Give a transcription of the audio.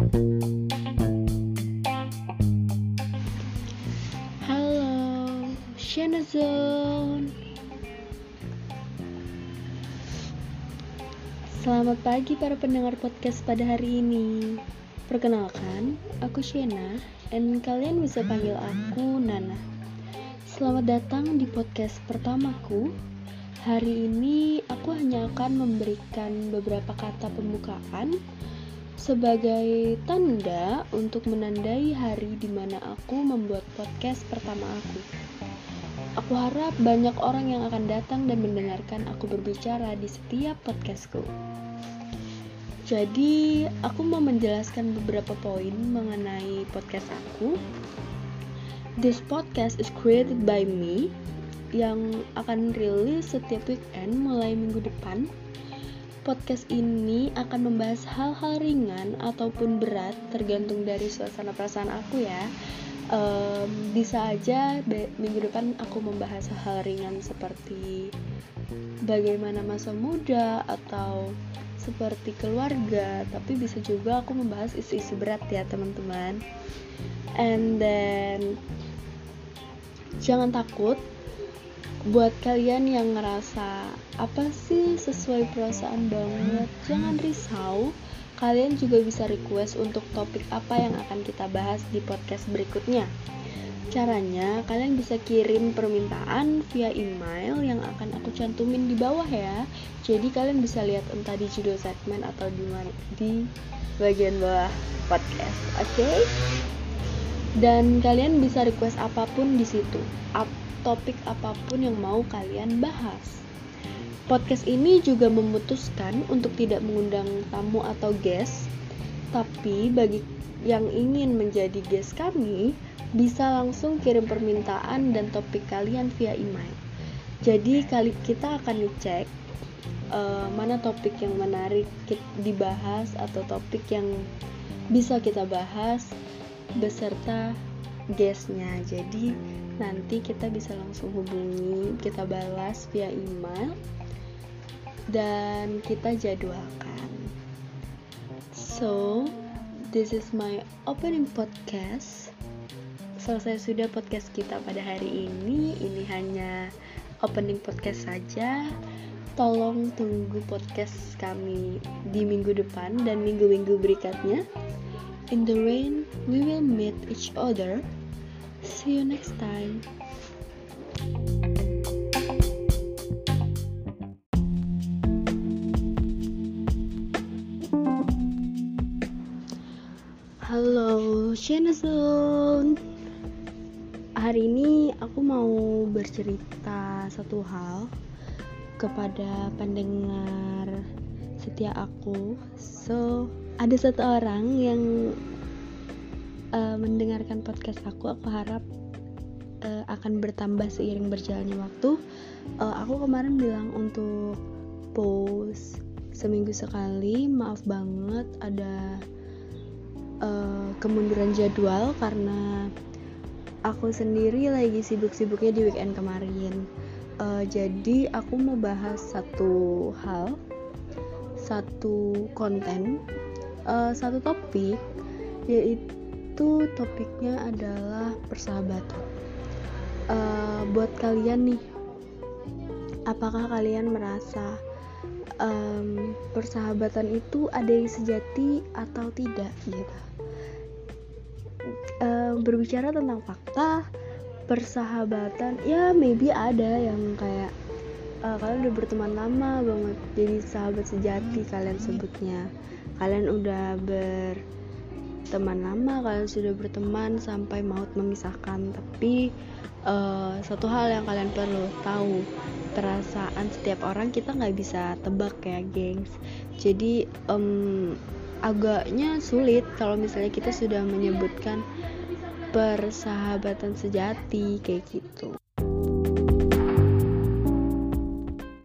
Halo, Shana Zone. Selamat pagi para pendengar podcast pada hari ini. Perkenalkan, aku Shena, dan kalian bisa panggil aku Nana. Selamat datang di podcast pertamaku. Hari ini aku hanya akan memberikan beberapa kata pembukaan sebagai tanda untuk menandai hari di mana aku membuat podcast pertama aku. Aku harap banyak orang yang akan datang dan mendengarkan aku berbicara di setiap podcastku. Jadi, aku mau menjelaskan beberapa poin mengenai podcast aku. This podcast is created by me yang akan rilis setiap weekend mulai minggu depan podcast ini akan membahas hal-hal ringan ataupun berat tergantung dari suasana perasaan aku ya. Um, bisa aja minggu depan aku membahas hal-hal ringan seperti bagaimana masa muda atau seperti keluarga tapi bisa juga aku membahas isu-isu berat ya teman-teman. And then jangan takut buat kalian yang ngerasa apa sih sesuai perasaan banget? Jangan risau. Kalian juga bisa request untuk topik apa yang akan kita bahas di podcast berikutnya. Caranya kalian bisa kirim permintaan via email yang akan aku cantumin di bawah ya. Jadi kalian bisa lihat entah di judul segmen atau di di bagian bawah podcast oke? Okay? dan kalian bisa request apa pun di situ topik apa pun yang mau kalian bahas. Podcast ini juga memutuskan untuk tidak mengundang tamu atau guest, tapi bagi yang ingin menjadi guest kami, bisa langsung kirim permintaan dan topik kalian via email. Jadi kali kita akan ngecek uh, mana topik yang menarik dibahas atau topik yang bisa kita bahas beserta guestnya. Jadi nanti kita bisa langsung hubungi kita balas via email dan kita jadwalkan. So this is my opening podcast. Selesai sudah podcast kita pada hari ini. Ini hanya opening podcast saja. Tolong tunggu podcast kami di minggu depan dan minggu-minggu berikutnya. In the rain we will meet each other See you next time. Halo, Shenazon. Hari ini aku mau bercerita satu hal kepada pendengar setia aku. So, ada satu orang yang uh, mendengarkan podcast aku aku harap uh, akan bertambah seiring berjalannya waktu. Uh, aku kemarin bilang untuk post seminggu sekali maaf banget ada uh, kemunduran jadwal karena aku sendiri lagi sibuk-sibuknya di weekend kemarin. Uh, jadi aku mau bahas satu hal satu konten uh, satu topik yaitu itu topiknya adalah persahabatan. Uh, buat kalian nih, apakah kalian merasa um, persahabatan itu ada yang sejati atau tidak gitu? Uh, berbicara tentang fakta, persahabatan, ya maybe ada yang kayak uh, kalian udah berteman lama banget, jadi sahabat sejati kalian sebutnya. Kalian udah ber teman lama kalian sudah berteman sampai maut memisahkan. Tapi uh, satu hal yang kalian perlu tahu perasaan setiap orang kita nggak bisa tebak ya gengs. Jadi um, agaknya sulit kalau misalnya kita sudah menyebutkan persahabatan sejati kayak gitu